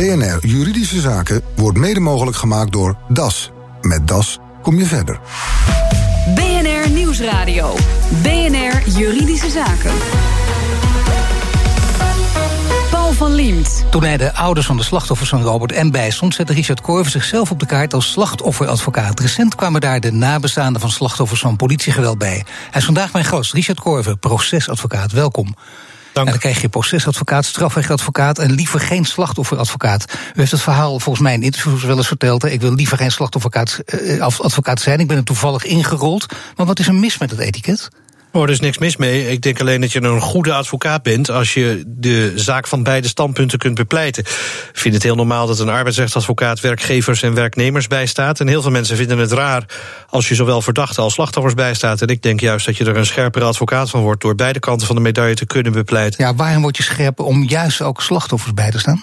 BNR Juridische Zaken wordt mede mogelijk gemaakt door DAS. Met DAS kom je verder. BNR Nieuwsradio. BNR Juridische Zaken. Paul van Liemt. Toen hij de ouders van de slachtoffers van Robert M. bijstond, zette Richard Korver zichzelf op de kaart als slachtofferadvocaat. Recent kwamen daar de nabestaanden van slachtoffers van politiegeweld bij. Hij is vandaag mijn gast, Richard Korver, procesadvocaat. Welkom. En dan krijg je procesadvocaat, strafrechtadvocaat en liever geen slachtofferadvocaat. U heeft het verhaal volgens mij in interviews wel eens verteld. Ik wil liever geen slachtofferadvocaat zijn. Ik ben er toevallig ingerold. Maar wat is er mis met het etiket? Oh, er is niks mis mee. Ik denk alleen dat je een goede advocaat bent als je de zaak van beide standpunten kunt bepleiten. Ik vind het heel normaal dat een arbeidsrechtadvocaat werkgevers en werknemers bijstaat. En heel veel mensen vinden het raar als je zowel verdachten als slachtoffers bijstaat. En ik denk juist dat je er een scherpere advocaat van wordt door beide kanten van de medaille te kunnen bepleiten. Ja, waarom word je scherper om juist ook slachtoffers bij te staan?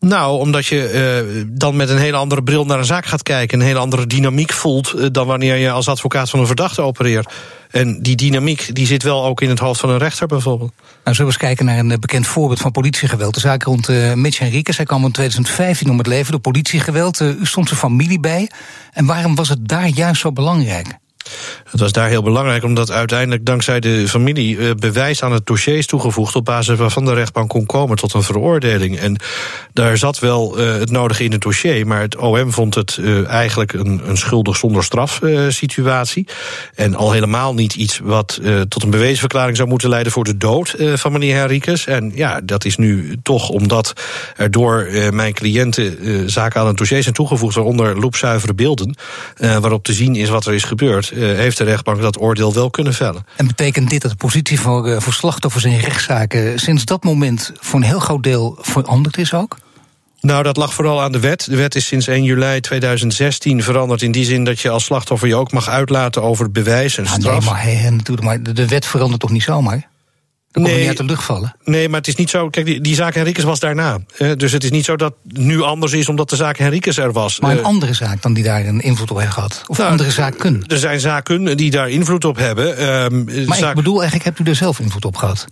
Nou, omdat je uh, dan met een hele andere bril naar een zaak gaat kijken. Een hele andere dynamiek voelt uh, dan wanneer je als advocaat van een verdachte opereert. En die dynamiek die zit wel ook in het hoofd van een rechter bijvoorbeeld. Nou, zullen we eens kijken naar een bekend voorbeeld van politiegeweld. De zaak rond uh, Mitch Henriquez. Hij kwam in 2015 om het leven door politiegeweld. u stond zijn familie bij. En waarom was het daar juist zo belangrijk? Het was daar heel belangrijk, omdat uiteindelijk dankzij de familie bewijs aan het dossier is toegevoegd. op basis waarvan de rechtbank kon komen tot een veroordeling. En daar zat wel uh, het nodige in het dossier, maar het OM vond het uh, eigenlijk een, een schuldig zonder straf situatie. En al helemaal niet iets wat tot een bewezenverklaring zou moeten leiden voor de dood van meneer Henriques. En ja, dat is nu toch omdat er door mijn cliënten zaken aan het dossier zijn toegevoegd, waaronder loepzuivere beelden, waarop te zien is wat er is gebeurd heeft de rechtbank dat oordeel wel kunnen vellen. En betekent dit dat de positie voor, voor slachtoffers in rechtszaken sinds dat moment voor een heel groot deel veranderd is ook? Nou, dat lag vooral aan de wet. De wet is sinds 1 juli 2016 veranderd in die zin dat je als slachtoffer je ook mag uitlaten over bewijs en straf. Ja, nee, maar, maar de wet verandert toch niet zomaar? Dat nee, niet uit de lucht vallen. Nee, maar het is niet zo. Kijk, die, die zaak Henriques was daarna. Uh, dus het is niet zo dat het nu anders is omdat de zaak Henriques er was. Maar een uh, andere zaak dan die daar een invloed op heeft gehad? Of nou, andere zaken? Er zijn zaken die daar invloed op hebben. Uh, maar zaak... ik bedoel, eigenlijk hebt u er zelf invloed op gehad.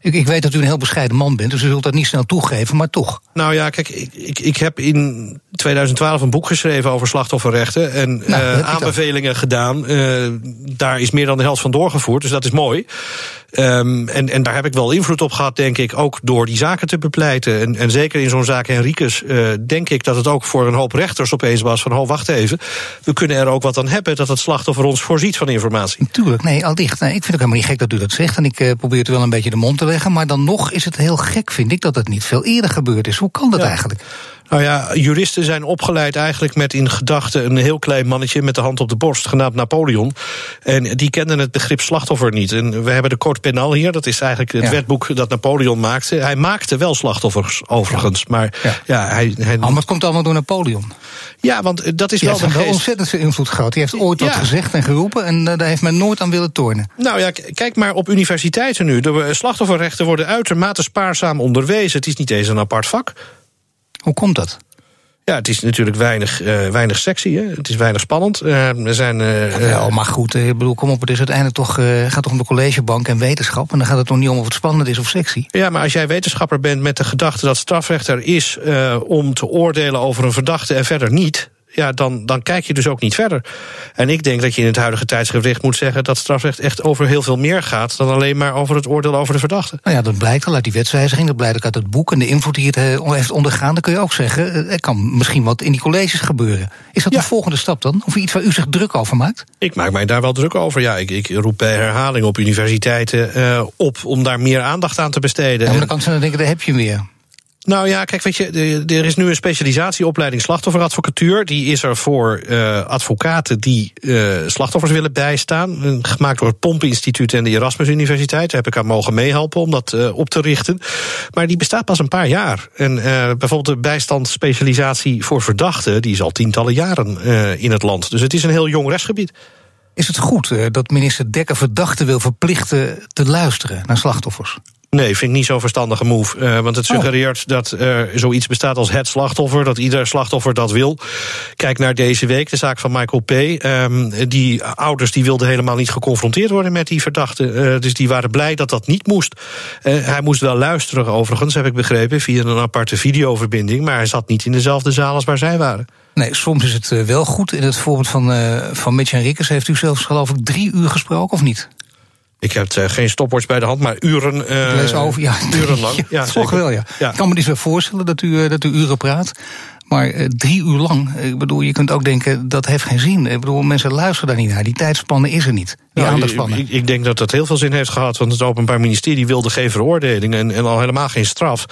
Ik, ik, weet dat u een heel bescheiden man bent, dus u zult dat niet snel toegeven, maar toch. Nou ja, kijk, ik, ik, ik heb in 2012 een boek geschreven over slachtofferrechten en nou, uh, aanbevelingen gedaan. Uh, daar is meer dan de helft van doorgevoerd, dus dat is mooi. Um, en, en daar heb ik wel invloed op gehad, denk ik, ook door die zaken te bepleiten. En, en zeker in zo'n zaak Henriques uh, denk ik dat het ook voor een hoop rechters opeens was van, oh, wacht even, we kunnen er ook wat aan hebben dat het slachtoffer ons voorziet van informatie. Tuurlijk, nee, allicht. Nee, ik vind het ook helemaal niet gek dat u dat zegt en ik uh, probeer het wel een beetje de mond te leggen, maar dan nog is het heel gek, vind ik, dat het niet veel eerder gebeurd is. Hoe kan dat ja. eigenlijk? Nou ja, juristen zijn opgeleid eigenlijk met in gedachten een heel klein mannetje met de hand op de borst, genaamd Napoleon. En die kenden het begrip slachtoffer niet. En we hebben de Code Penal hier, dat is eigenlijk het ja. wetboek dat Napoleon maakte. Hij maakte wel slachtoffers, overigens. Ja. Maar ja, ja hij, hij. Oh, maar het komt allemaal door Napoleon. Ja, want dat is die wel heeft wel ontzettend veel invloed gehad. Die heeft ooit wat gezegd en geroepen en uh, daar heeft men nooit aan willen tornen. Nou ja, kijk maar op universiteiten nu. De slachtofferrechten worden uitermate spaarzaam onderwezen. Het is niet eens een apart vak. Hoe komt dat? Ja, het is natuurlijk weinig, uh, weinig sexy. Hè? Het is weinig spannend. Uh, er zijn, uh, ja, maar goed, ik bedoel, kom op, het is uiteindelijk toch, gaat toch om de collegebank en wetenschap. En dan gaat het toch niet om of het spannend is of sexy. Ja, maar als jij wetenschapper bent met de gedachte dat strafrecht er is om te oordelen over een verdachte en verder niet ja, dan, dan kijk je dus ook niet verder. En ik denk dat je in het huidige tijdsgericht moet zeggen dat strafrecht echt over heel veel meer gaat dan alleen maar over het oordeel over de verdachte. Nou ja, dat blijkt al uit die wetswijziging, dat blijkt ook uit het boek en de invloed die het heeft ondergaan. Dan kun je ook zeggen, er kan misschien wat in die colleges gebeuren. Is dat ja. de volgende stap dan? Of iets waar u zich druk over maakt? Ik maak mij daar wel druk over. Ja, ik, ik roep bij herhaling op universiteiten uh, op om daar meer aandacht aan te besteden. Ja, maar dan kan ze dan denken, daar heb je weer. Nou ja, kijk, weet je, er is nu een specialisatieopleiding slachtofferadvocatuur. Die is er voor uh, advocaten die uh, slachtoffers willen bijstaan. Gemaakt door het Pomp-instituut en de Erasmus Universiteit. Daar heb ik aan mogen meehelpen om dat uh, op te richten. Maar die bestaat pas een paar jaar. En bijvoorbeeld de bijstandsspecialisatie voor verdachten, die is al tientallen jaren in het land. Dus het is een heel jong rechtsgebied. Is het goed dat minister Dekker verdachten wil verplichten te luisteren naar slachtoffers? Nee, vind ik niet zo'n verstandige move. Uh, want het suggereert oh. dat er zoiets bestaat als het slachtoffer. Dat ieder slachtoffer dat wil. Kijk naar deze week, de zaak van Michael P. Um, die ouders die wilden helemaal niet geconfronteerd worden met die verdachte. Uh, dus die waren blij dat dat niet moest. Uh, hij moest wel luisteren, overigens, heb ik begrepen, via een aparte videoverbinding. Maar hij zat niet in dezelfde zaal als waar zij waren. Nee, soms is het wel goed. In het voorbeeld van, van Mitch Henriquez heeft u zelfs, geloof ik, drie uur gesproken, of niet? Ik heb uh, geen stopwatch bij de hand, maar uren. Uh, over, ja. Uren lang. Ja, toch wel, ja. ja. Ik kan me niet zo voorstellen dat u, dat u uren praat. Maar uh, drie uur lang, ik bedoel, je kunt ook denken dat heeft geen zin. Ik bedoel, mensen luisteren daar niet naar. Die tijdspannen is er niet. Die nou, aandachtspannen. Ik, ik, denk dat dat heel veel zin heeft gehad, want het Openbaar Ministerie wilde geen veroordeling en, en al helemaal geen straf.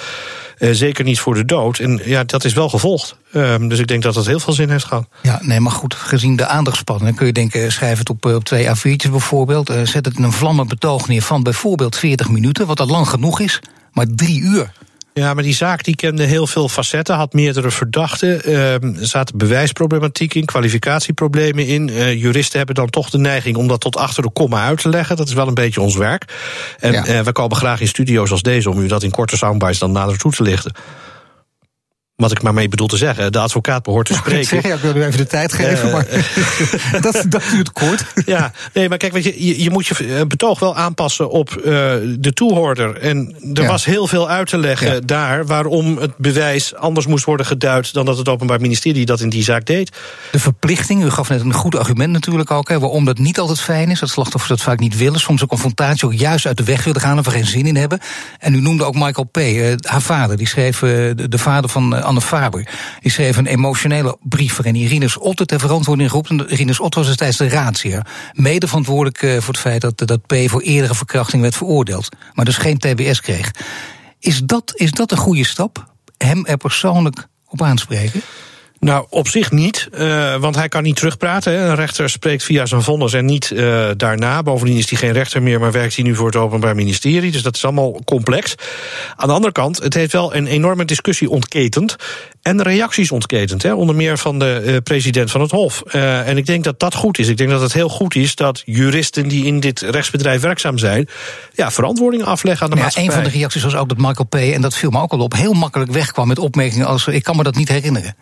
Uh, zeker niet voor de dood. En ja, dat is wel gevolgd. Uh, dus ik denk dat dat heel veel zin heeft gehad. Ja, nee, maar goed, gezien de aandachtspannen, dan kun je denken, schrijf het op, op twee A4'tjes bijvoorbeeld. Uh, zet het in een vlammen betoog neer van bijvoorbeeld 40 minuten, wat al lang genoeg is. Maar drie uur. Ja, maar die zaak die kende heel veel facetten, had meerdere verdachten. Uh, er zaten bewijsproblematiek in, kwalificatieproblemen in. Uh, juristen hebben dan toch de neiging om dat tot achter de komma uit te leggen. Dat is wel een beetje ons werk. En ja. uh, we komen graag in studio's als deze om u dat in korte soundbites dan nader toe te lichten. Wat ik maar mee bedoel te zeggen, de advocaat behoort te spreken. Zeg, ja, ik wil u even de tijd geven, uh, maar dat, dat duurt kort. Ja, nee, maar kijk, weet je, je, je moet je betoog wel aanpassen op uh, de toehoorder. En er ja. was heel veel uit te leggen ja. daar waarom het bewijs anders moest worden geduid dan dat het Openbaar Ministerie dat in die zaak deed. De verplichting, u gaf net een goed argument natuurlijk ook, hè, waarom dat niet altijd fijn is, dat slachtoffers dat vaak niet willen, soms een confrontatie ook juist uit de weg willen gaan of er geen zin in hebben. En u noemde ook Michael P., uh, haar vader, die schreef, de, de vader van Anne Faber. Die schreef een emotionele brief waarin Irinus Otte ter verantwoording roept. En Irinus Otte was destijds de raadsheer. Mede verantwoordelijk eh, voor het feit dat, dat P voor eerdere verkrachting werd veroordeeld. Maar dus geen TBS kreeg. Is dat, is dat een goede stap? Hem er persoonlijk op aanspreken? Nou, op zich niet, uh, want hij kan niet terugpraten. Hè. Een rechter spreekt via zijn vonnis en niet uh, daarna. Bovendien is hij geen rechter meer, maar werkt hij nu voor het Openbaar Ministerie. Dus dat is allemaal complex. Aan de andere kant, het heeft wel een enorme discussie ontketend. En reacties ontketend, hè, onder meer van de uh, president van het Hof. en ik denk dat dat goed is. Ik denk dat het heel goed is dat juristen die in dit rechtsbedrijf werkzaam zijn... Ja, verantwoording afleggen aan de ja, maatschappij. Een van de reacties was ook dat Michael P., en dat viel me ook al op... heel makkelijk wegkwam met opmerkingen als... ik kan me dat niet herinneren.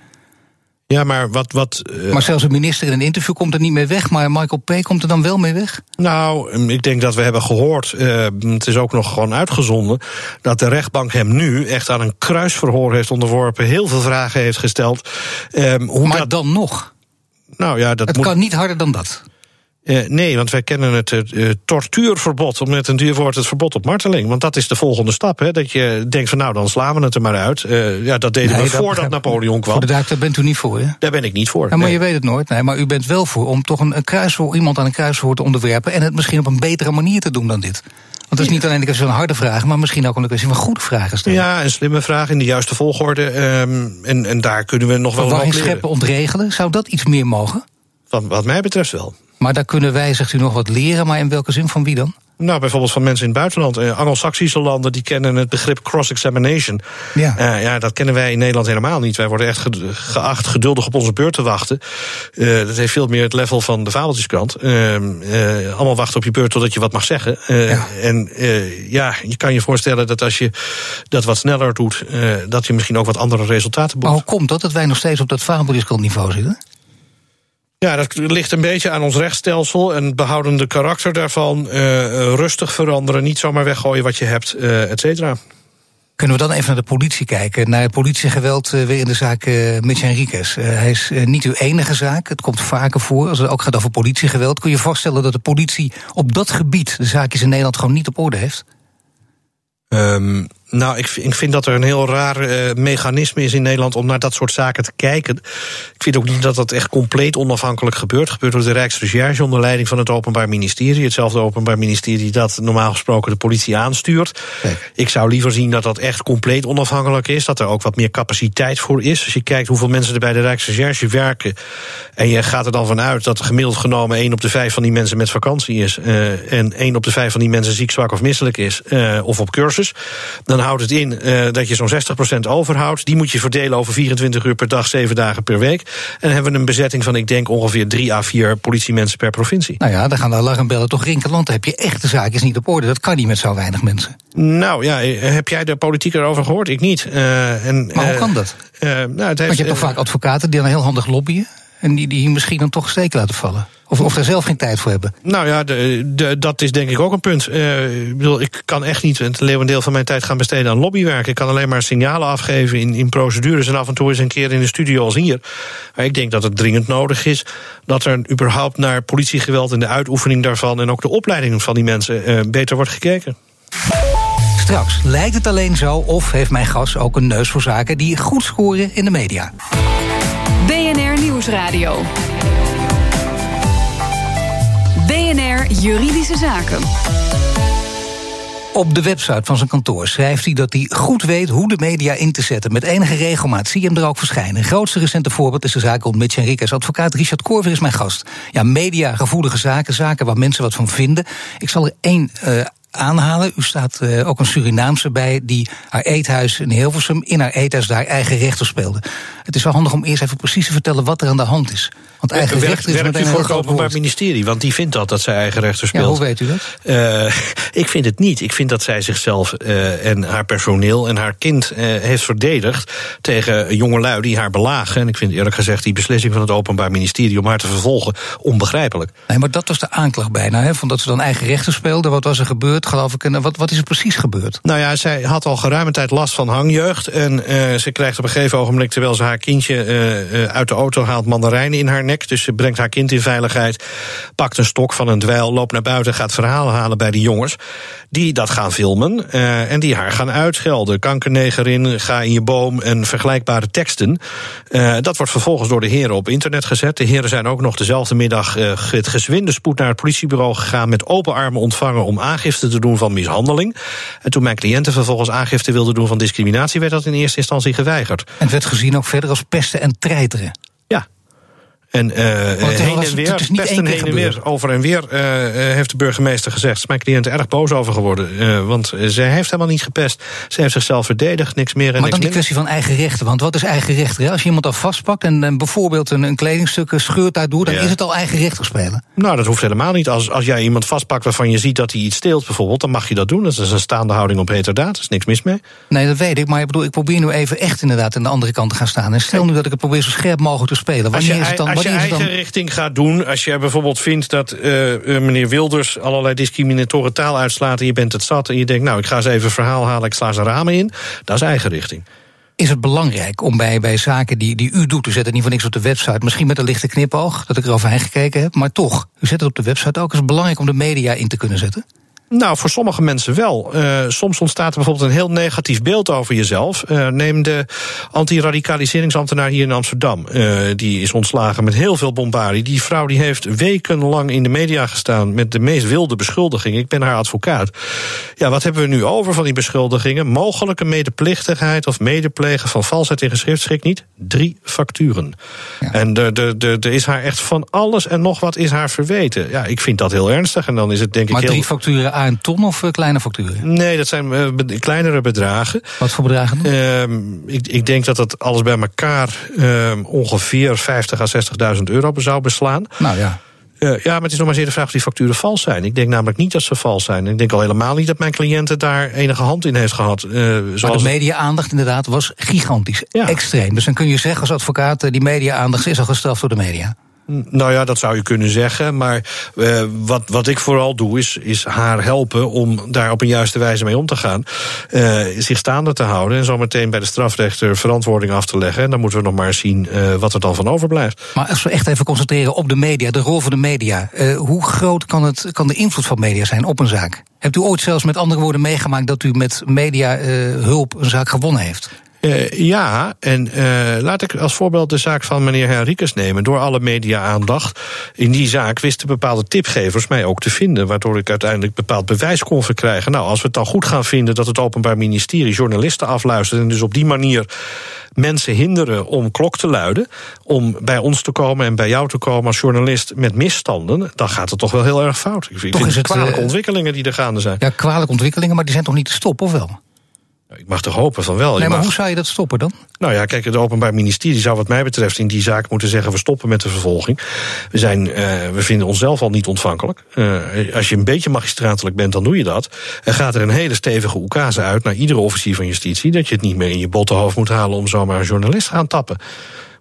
Ja, maar wat. wat uh, maar zelfs een minister in een interview komt er niet mee weg. Maar Michael P. komt er dan wel mee weg? Nou, ik denk dat we hebben gehoord. Uh, het is ook nog gewoon uitgezonden. dat de rechtbank hem nu echt aan een kruisverhoor heeft onderworpen. heel veel vragen heeft gesteld. Uh, hoe maar dat... dan nog? Nou ja, dat het moet... kan niet harder dan dat. Uh, nee, want wij kennen het uh, tortuurverbod, of met een duur woord het verbod op marteling. Want dat is de volgende stap. Hè, dat je denkt van nou, dan slaan we het er maar uit. Uh, ja, dat deden nee, we dat voordat Napoleon kwam. Voor de duik, daar bent u niet voor, hè? Daar ben ik niet voor. Ja, maar nee. je weet het nooit. Nee, maar u bent wel voor om toch een, een kruiswoord, iemand aan een kruiswoord te onderwerpen. En het misschien op een betere manier te doen dan dit. Want het is niet alleen een kwestie van harde vragen, maar misschien ook een kwestie van goede vragen stellen. Ja, een slimme vraag in de juiste volgorde. Um, en, en daar kunnen we nog wel wat scheppen, ontregelen, zou dat iets meer mogen? Wat, wat mij betreft wel. Maar daar kunnen wij, zegt u, nog wat leren. Maar in welke zin van wie dan? Nou, bijvoorbeeld van mensen in het buitenland. Uh, Anglo-Saxische landen die kennen het begrip cross-examination. Ja. Uh, ja, dat kennen wij in Nederland helemaal niet. Wij worden echt geacht geduldig op onze beurt te wachten. Uh, dat heeft veel meer het level van de Fabeltjeskrant. allemaal wachten op je beurt totdat je wat mag zeggen. Ja. En ja, je kan je voorstellen dat als je dat wat sneller doet... dat je misschien ook wat andere resultaten boekt. Maar hoe komt dat, dat wij nog steeds op dat Fabeltjeskrant niveau zitten? Ja, dat ligt een beetje aan ons rechtsstelsel en het behoudende karakter daarvan. Uh, rustig veranderen, niet zomaar weggooien wat je hebt, uh, et cetera. Kunnen we dan even naar de politie kijken? Naar het politiegeweld uh, weer in de zaak uh, Mitch Henriquez. Uh, hij is niet uw enige zaak. Het komt vaker voor als het ook gaat over politiegeweld. Kun je je voorstellen dat de politie op dat gebied de zaakjes in Nederland gewoon niet op orde heeft? Um, nou, ik, ik, vind dat er een heel raar uh, mechanisme is in Nederland om naar dat soort zaken te kijken. Ik vind ook niet dat dat echt compleet onafhankelijk gebeurt. Gebeurt door de Rijksrecherche onder leiding van het Openbaar Ministerie. Hetzelfde Openbaar Ministerie dat normaal gesproken de politie aanstuurt. Ik zou liever zien dat dat echt compleet onafhankelijk is. Dat er ook wat meer capaciteit voor is. Als je kijkt hoeveel mensen er bij de Rijksrecherche werken. En je gaat er dan vanuit dat gemiddeld genomen één op de vijf van die mensen met vakantie is. Uh, en één op de vijf van die mensen ziek, zwak of misselijk is. Uh, of op cursus. Dan houdt het in uh, dat je zo'n 60% overhoudt. Die moet je verdelen over 24 uur per dag, 7 dagen per week. En dan hebben we een bezetting van, ik denk, ongeveer 3 à 4 politiemensen per provincie. Nou ja, dan gaan de alarmbellen toch rinkelen, want dan heb je echte zaakjes niet op orde. Dat kan niet met zo weinig mensen. Nou ja, heb jij de politiek erover gehoord? Ik niet. Uh, en, maar hoe kan dat? nou, het heeft, want je hebt toch vaak advocaten die dan heel handig lobbyen... en die, die misschien dan toch steek laten vallen? Of, of daar zelf geen tijd voor hebben? Nou ja, de, de, dat is denk ik ook een punt. Uh, ik bedoel, ik kan echt niet een leeuwendeel van mijn tijd gaan besteden aan lobbywerk. Ik kan alleen maar signalen afgeven in, in procedures en af en toe eens een keer in de studio als hier. Maar ik denk dat het dringend nodig is dat er überhaupt naar politiegeweld en de uitoefening daarvan en ook de opleiding van die mensen uh, beter wordt gekeken. Straks, lijkt het alleen zo of heeft mijn gast ook een neus voor zaken die goed scoren in de media? BNR Nieuwsradio. Juridische Zaken. Op de website van zijn kantoor schrijft hij dat hij goed weet hoe de media in te zetten. Met enige regelmaat zie je hem er ook verschijnen. Grootste recente voorbeeld is de zaak rond Mitch Henriquez. Advocaat Richard Korver is mijn gast. Ja, media, gevoelige zaken, zaken waar mensen wat van vinden. Ik zal er één uh, aanhalen. U staat uh, ook een Surinaamse bij die haar eethuis in Hilversum... in haar eethuis daar eigen rechter speelde. Het is wel handig om eerst even precies te vertellen wat er aan de hand is. Want eigen werkt, rechter is werkt u voor het Openbaar Ministerie? Want die vindt dat, dat zij eigen rechter speelt. Ja, hoe weet u dat? Uh, ik vind het niet. Ik vind dat zij zichzelf uh, en haar personeel en haar kind heeft verdedigd... tegen jongelui die haar belagen. En ik vind eerlijk gezegd die beslissing van het Openbaar Ministerie... om haar te vervolgen onbegrijpelijk. Nee, maar dat was de aanklacht bijna, hè, van dat ze dan eigen rechter speelde. Wat was er gebeurd, geloof ik? En wat, wat is er precies gebeurd? Nou ja, zij had al geruime tijd last van hangjeugd. En ze krijgt op een gegeven ogenblik, terwijl ze haar kindje uit de auto haalt... mandarijnen in haar nek dus ze brengt haar kind in veiligheid, pakt een stok van een dweil, loopt naar buiten, gaat verhalen halen bij die jongens. Die dat gaan filmen en die haar gaan uitschelden. Kankernegerin, ga in je boom en vergelijkbare teksten. Dat wordt vervolgens door de heren op internet gezet. De heren zijn ook nog dezelfde middag het gezwinde spoed naar het politiebureau gegaan met open armen ontvangen om aangifte te doen van mishandeling. En toen mijn cliënten vervolgens aangifte wilden doen van discriminatie, werd dat in eerste instantie geweigerd. En werd gezien ook verder als pesten en treiteren. En uh, heen en weer, pesten heen en weer, over en weer, uh, heeft de burgemeester gezegd. Is mijn cliënt erg boos over geworden. Uh, want zij heeft helemaal niet gepest. Ze heeft zichzelf verdedigd, niks meer en maar niks dan die kwestie van eigen rechten. Want wat is eigen rechten? Als je iemand al vastpakt en, en bijvoorbeeld een, een kledingstuk scheurt daardoor... dan ja. is het al eigen rechten spelen. Nou, dat hoeft helemaal niet. Als, als jij iemand vastpakt waarvan je ziet dat hij iets steelt bijvoorbeeld... dan mag je dat doen. Dat is een staande houding op heterdaad. Er is niks mis mee. Nee, dat weet ik. Maar ik bedoel, ik probeer nu even echt inderdaad aan de andere kant te gaan staan. En stel nu dat ik het probeer zo scherp mogelijk te spelen. Wanneer is het dan... Als je eigen richting gaat doen. Als je bijvoorbeeld vindt dat uh, meneer Wilders allerlei discriminatoren taal uitslaat. en je bent het zat. en je denkt, nou, ik ga eens even verhaal halen. ik sla ze ramen in. Dat is eigen richting. Is het belangrijk om bij, bij zaken die, die u doet, u zet het niet voor niks op de website, misschien met een lichte knipoog, dat ik er overheen gekeken heb, maar toch, u zet het op de website ook. Is het belangrijk om de media in te kunnen zetten? Nou, voor sommige mensen wel. Uh, soms ontstaat er bijvoorbeeld een heel negatief beeld over jezelf. Uh, neem de antiradicaliseringsambtenaar hier in Amsterdam. Uh, die is ontslagen met heel veel bombardie. Die vrouw die heeft wekenlang in de media gestaan met de meest wilde beschuldigingen. Ik ben haar advocaat. Ja, wat hebben we nu over van die beschuldigingen? Mogelijke medeplichtigheid of medeplegen van valsheid in geschrift schrik niet. Drie facturen. Ja. En er is haar echt van alles en nog wat is haar verweten. Ja, ik vind dat heel ernstig. En dan is het denk maar ik heel... drie facturen een ton of kleine facturen? Nee, dat zijn uh, kleinere bedragen. Wat voor bedragen? Uh, ik, ik, denk dat dat alles bij elkaar uh, ongeveer 50 à 60.000 euro zou beslaan. Nou ja. Uh, ja, maar het is nog maar zeer de vraag of die facturen vals zijn. Ik denk namelijk niet dat ze vals zijn. Ik denk al helemaal niet dat mijn cliënten daar enige hand in heeft gehad. Zoals maar de media-aandacht inderdaad was gigantisch. Ja. Extreem. Dus dan kun je zeggen als advocaat... die media-aandacht is al gestraft door de media. Nou ja, dat zou je kunnen zeggen. Maar uh, wat, wat ik vooral doe, is, is haar helpen om daar op een juiste wijze mee om te gaan. Uh, zich staande te houden en zo meteen bij de strafrechter verantwoording af te leggen. En dan moeten we nog maar zien uh, wat er dan van overblijft. Maar als we echt even concentreren op de media, de rol van de media. hoe groot kan, het, kan de invloed van media zijn op een zaak? Hebt u ooit zelfs met andere woorden meegemaakt dat u met media hulp een zaak gewonnen heeft? Uh, ja, en uh, laat ik als voorbeeld de zaak van meneer Henriques nemen. Door alle media-aandacht in die zaak wisten bepaalde tipgevers mij ook te vinden. Waardoor ik uiteindelijk bepaald bewijs kon verkrijgen. Nou, als we het dan goed gaan vinden dat het Openbaar Ministerie journalisten afluistert. en dus op die manier mensen hinderen om klok te luiden. om bij ons te komen en bij jou te komen als journalist met misstanden. dan gaat het toch wel heel erg fout. Ik vind, toch vind het kwalijke ontwikkelingen die er gaande zijn. Ja, kwalijke ontwikkelingen, maar die zijn toch niet te stoppen, of wel? Ik mag toch hopen van wel. Nee, maar mag... hoe zou je dat stoppen dan? Nou ja, kijk, het Openbaar Ministerie zou wat mij betreft in die zaak moeten zeggen... we stoppen met de vervolging. We, zijn, uh, we vinden onszelf al niet ontvankelijk. Uh, als je een beetje magistratelijk bent, dan doe je dat. Er gaat er een hele stevige oekase uit naar iedere officier van justitie... dat je het niet meer in je bottenhoofd moet halen om zomaar een journalist te gaan tappen.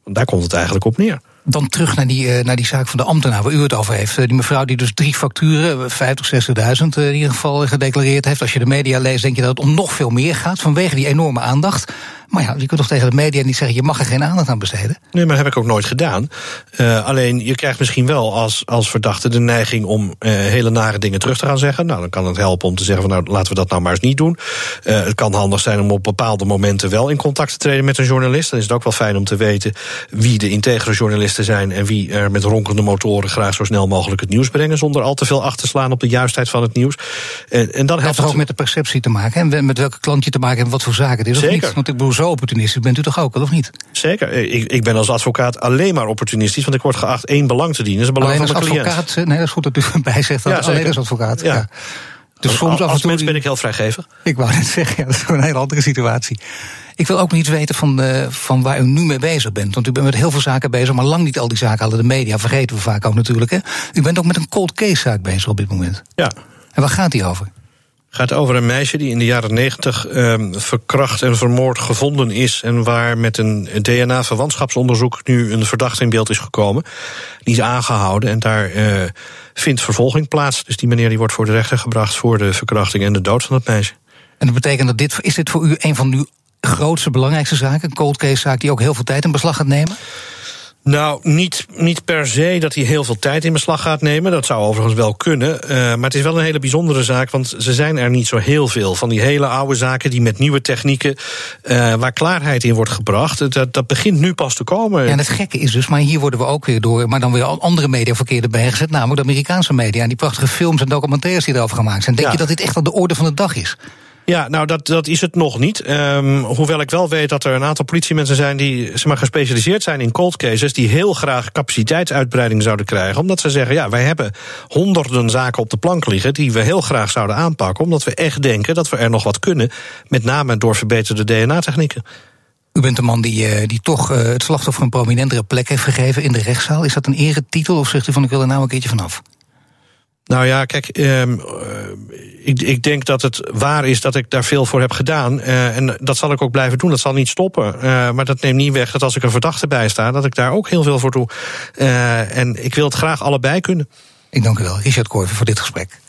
Want daar komt het eigenlijk op neer. Dan terug naar die, uh, naar die zaak van de ambtenaar waar u het over heeft. Uh, die mevrouw die dus drie facturen, 50, 60.000 uh, in ieder geval gedeclareerd heeft. Als je de media leest, denk je dat het om nog veel meer gaat vanwege die enorme aandacht. Maar ja, je kunt toch tegen de media niet zeggen: je mag er geen aandacht aan besteden? Nee, maar dat heb ik ook nooit gedaan. Uh, alleen je krijgt misschien wel als, als verdachte de neiging om uh, hele nare dingen terug te gaan zeggen. Nou, dan kan het helpen om te zeggen: van, nou, laten we dat nou maar eens niet doen. Uh, het kan handig zijn om op bepaalde momenten wel in contact te treden met een journalist. Dan is het ook wel fijn om te weten wie de integere journalisten zijn en wie er met ronkende motoren graag zo snel mogelijk het nieuws brengen. zonder al te veel achter te slaan op de juistheid van het nieuws. En, en dan helpt het ook met de perceptie te maken en met welke klant je te maken hebt en wat voor zaken het is. Zeker. Of niet? Want ik bedoel, zo opportunistisch bent u toch ook, of niet? Zeker. Ik, ik ben als advocaat alleen maar opportunistisch, want ik word geacht één belang te dienen. Dat is het belang alleen van de cliënt. advocaat, nee, dat is goed dat u erbij zegt. Dat Ja, alleen als advocaat. Ja. Ja. Dus soms als af en toe. mens ben ik heel vrijgevig. Ik wou net zeggen, ja, dat is een hele andere situatie. Ik wil ook nog iets weten van, uh, van waar u nu mee bezig bent. Want u bent met heel veel zaken bezig, maar lang niet al die zaken hadden de media. Vergeten we vaak ook natuurlijk. Hè? U bent ook met een cold case zaak bezig op dit moment. Ja. En waar gaat die over? Gaat over een meisje die in de jaren negentig um, verkracht en vermoord gevonden is. En waar met een DNA-verwantschapsonderzoek nu een verdachte in beeld is gekomen. Die is aangehouden en daar uh, vindt vervolging plaats. Dus die meneer die wordt voor de rechter gebracht voor de verkrachting en de dood van het meisje. En dat betekent dat dit, is dit voor u een van uw grootste, belangrijkste zaken? Een cold case zaak die ook heel veel tijd in beslag gaat nemen? Nou, niet, niet per se dat hij heel veel tijd in beslag gaat nemen. Dat zou overigens wel kunnen. Uh, maar het is wel een hele bijzondere zaak, want ze zijn er niet zo heel veel. Van die hele oude zaken die met nieuwe technieken, uh, waar klaarheid in wordt gebracht, dat, dat begint nu pas te komen. Ja, en het gekke is dus, maar hier worden we ook weer door, maar dan weer andere media verkeerd erbij gezet, namelijk de Amerikaanse media. En die prachtige films en documentaires die erover gemaakt zijn. Denk Ja. je dat dit echt aan de orde van de dag is? Ja, nou, dat, dat is het nog niet. Um, hoewel ik wel weet dat er een aantal politiemensen zijn die zeg maar, gespecialiseerd zijn in cold cases, die heel graag capaciteitsuitbreiding zouden krijgen. Omdat ze zeggen: ja, wij hebben honderden zaken op de plank liggen die we heel graag zouden aanpakken. Omdat we echt denken dat we er nog wat kunnen. Met name door verbeterde DNA-technieken. U bent de man die, uh, die toch uh, het slachtoffer een prominentere plek heeft gegeven in de rechtszaal. Is dat een eretitel of zegt u van ik wil er nou een keertje vanaf? Nou ja, kijk, um, uh, ik, ik, denk dat het waar is dat ik daar veel voor heb gedaan. Uh, en dat zal ik ook blijven doen. Dat zal niet stoppen. Uh, maar dat neemt niet weg dat als ik een verdachte bij sta, dat ik daar ook heel veel voor doe. Uh, en ik wil het graag allebei kunnen. Ik dank u wel, Richard Korver, voor dit gesprek.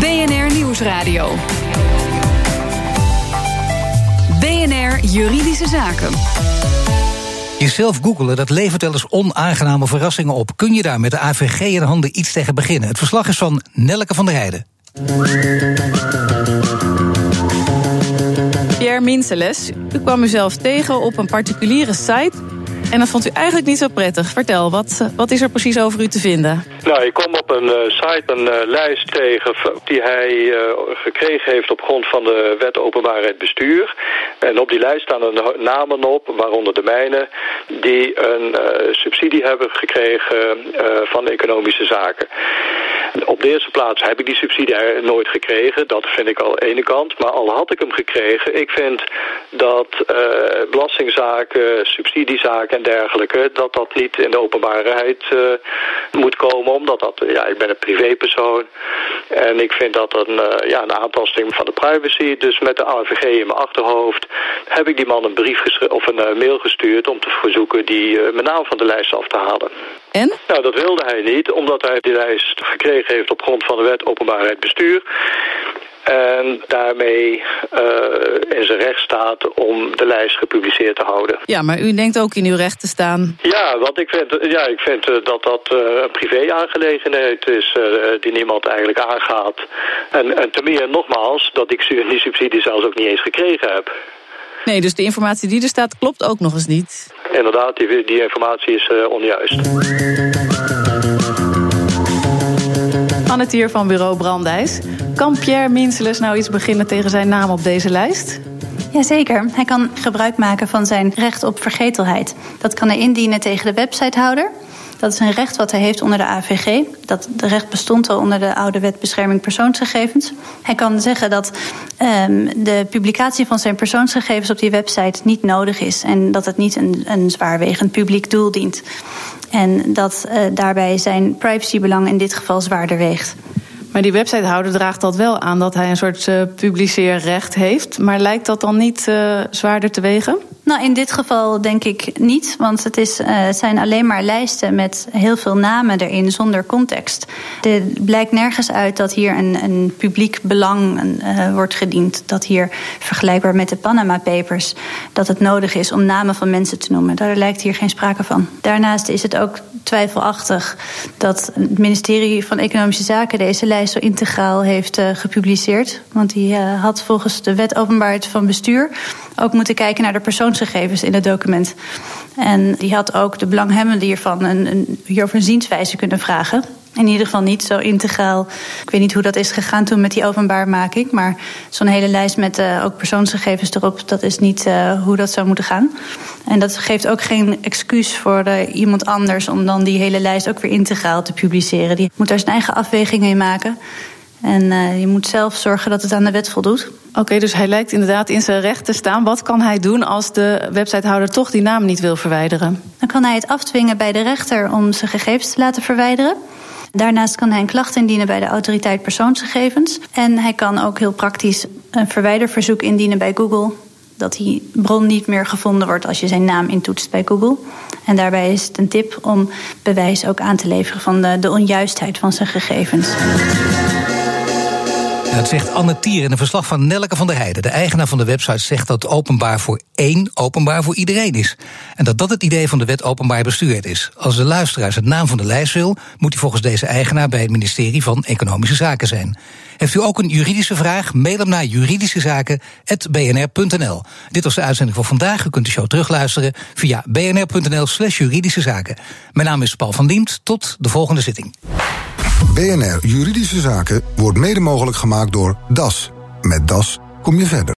BNR Nieuwsradio. BNR Juridische Zaken. Jezelf googelen, dat levert wel eens onaangename verrassingen op. Kun je daar met de AVG in handen iets tegen beginnen? Het verslag is van Nelleke van der Heijden. Pierre Minseles, u kwam uzelf tegen op een particuliere site. En dat vond u eigenlijk niet zo prettig. Vertel, wat, wat is er precies over u te vinden? Nou, ik kom op een uh, site, een uh, lijst tegen die hij gekregen heeft op grond van de wet openbaarheid bestuur. En op die lijst staan er namen op, waaronder de mijne, die een subsidie hebben gekregen van economische zaken. Op de eerste plaats heb ik die subsidie nooit gekregen. Dat vind ik al de ene kant. Maar al had ik hem gekregen, ik vind dat belastingzaken, subsidiezaken en dergelijke, dat dat niet in de openbaarheid uh, moet komen, omdat dat, ja, ik ben een privépersoon en ik vind dat een, uh, ja, een aantasting van de privacy. Dus met de AVG in mijn achterhoofd heb ik die man een brief of een uh, mail gestuurd om te verzoeken die mijn naam van de lijst af te halen. En? Nou, dat wilde hij niet, omdat hij die lijst gekregen heeft op grond van de wet openbaarheid bestuur. En daarmee uh, in zijn recht staat om de lijst gepubliceerd te houden. Ja, maar u denkt ook in uw recht te staan. Ja, want ik vind, ja, ik vind uh, dat dat uh, een privé-aangelegenheid is die niemand eigenlijk aangaat. En, en ten meer nogmaals, dat ik die subsidie zelfs ook niet eens gekregen heb. Nee, dus de informatie die er staat klopt ook nog eens niet. Inderdaad, die, die informatie is onjuist. Annette hier van bureau Brandijs. Kan Pierre Minseles nou iets beginnen tegen zijn naam op deze lijst? Jazeker. Hij kan gebruik maken van zijn recht op vergetelheid. Dat kan hij indienen tegen de websitehouder. Dat is een recht wat hij heeft onder de AVG. Dat de recht bestond al onder de oude wet bescherming persoonsgegevens. Hij kan zeggen dat um, de publicatie van zijn persoonsgegevens op die website niet nodig is en dat het niet een, een zwaarwegend publiek doel dient. En dat uh, daarbij zijn privacybelang in dit geval zwaarder weegt. Maar die websitehouder draagt dat wel aan dat hij een soort uh, publiceerrecht heeft. Maar lijkt dat dan niet uh, zwaarder te wegen? Nou, in dit geval denk ik niet. Want het, is, uh, zijn alleen maar lijsten met heel veel namen erin zonder context. Er blijkt nergens uit dat hier een, een publiek belang wordt gediend. Dat hier, vergelijkbaar met de Panama Papers, dat het nodig is om namen van mensen te noemen. Daar lijkt hier geen sprake van. Daarnaast is het ook twijfelachtig dat het ministerie van Economische Zaken deze lijst zo integraal heeft uh, gepubliceerd. Want die uh, had volgens de wet openbaarheid van bestuur ook moeten kijken naar de persoonsgegevens in het document. En die had ook de belanghebbenden hiervan een, een, hierover een zienswijze kunnen vragen. In ieder geval niet zo integraal. Ik weet niet hoe dat is gegaan toen met die openbaarmaking. Maar zo'n hele lijst met uh, ook persoonsgegevens erop, dat is niet uh, hoe dat zou moeten gaan. En dat geeft ook geen excuus voor uh, iemand anders om dan die hele lijst ook weer integraal te publiceren. Die moet daar zijn eigen afwegingen in maken. En je moet zelf zorgen dat het aan de wet voldoet. Oké, okay, dus hij lijkt inderdaad in zijn recht te staan. Wat kan hij doen als de websitehouder toch die naam niet wil verwijderen? Dan kan hij het afdwingen bij de rechter om zijn gegevens te laten verwijderen. Daarnaast kan hij een klacht indienen bij de autoriteit persoonsgegevens. En hij kan ook heel praktisch een verwijderverzoek indienen bij Google. Dat die bron niet meer gevonden wordt als je zijn naam intoetst bij Google. En daarbij is het een tip om bewijs ook aan te leveren van de, de onjuistheid van zijn gegevens. Dat zegt Anne Tier in een verslag van Nelke van der Heijden. De eigenaar van de website zegt dat openbaar voor één openbaar voor iedereen is. En dat dat het idee van de wet openbaar bestuurd is. Als de luisteraars het naam van de lijst wil, moet hij volgens deze eigenaar bij het ministerie van Economische Zaken zijn. Heeft u ook een juridische vraag? Mail hem naar juridischezaken.bnr.nl. Dit was de uitzending van vandaag. U kunt de show terugluisteren via bnr.nl slash juridische zaken. Mijn naam is Paul van Diemt. Tot de volgende zitting. BNR Juridische Zaken wordt mede mogelijk door DAS. Met DAS kom je verder.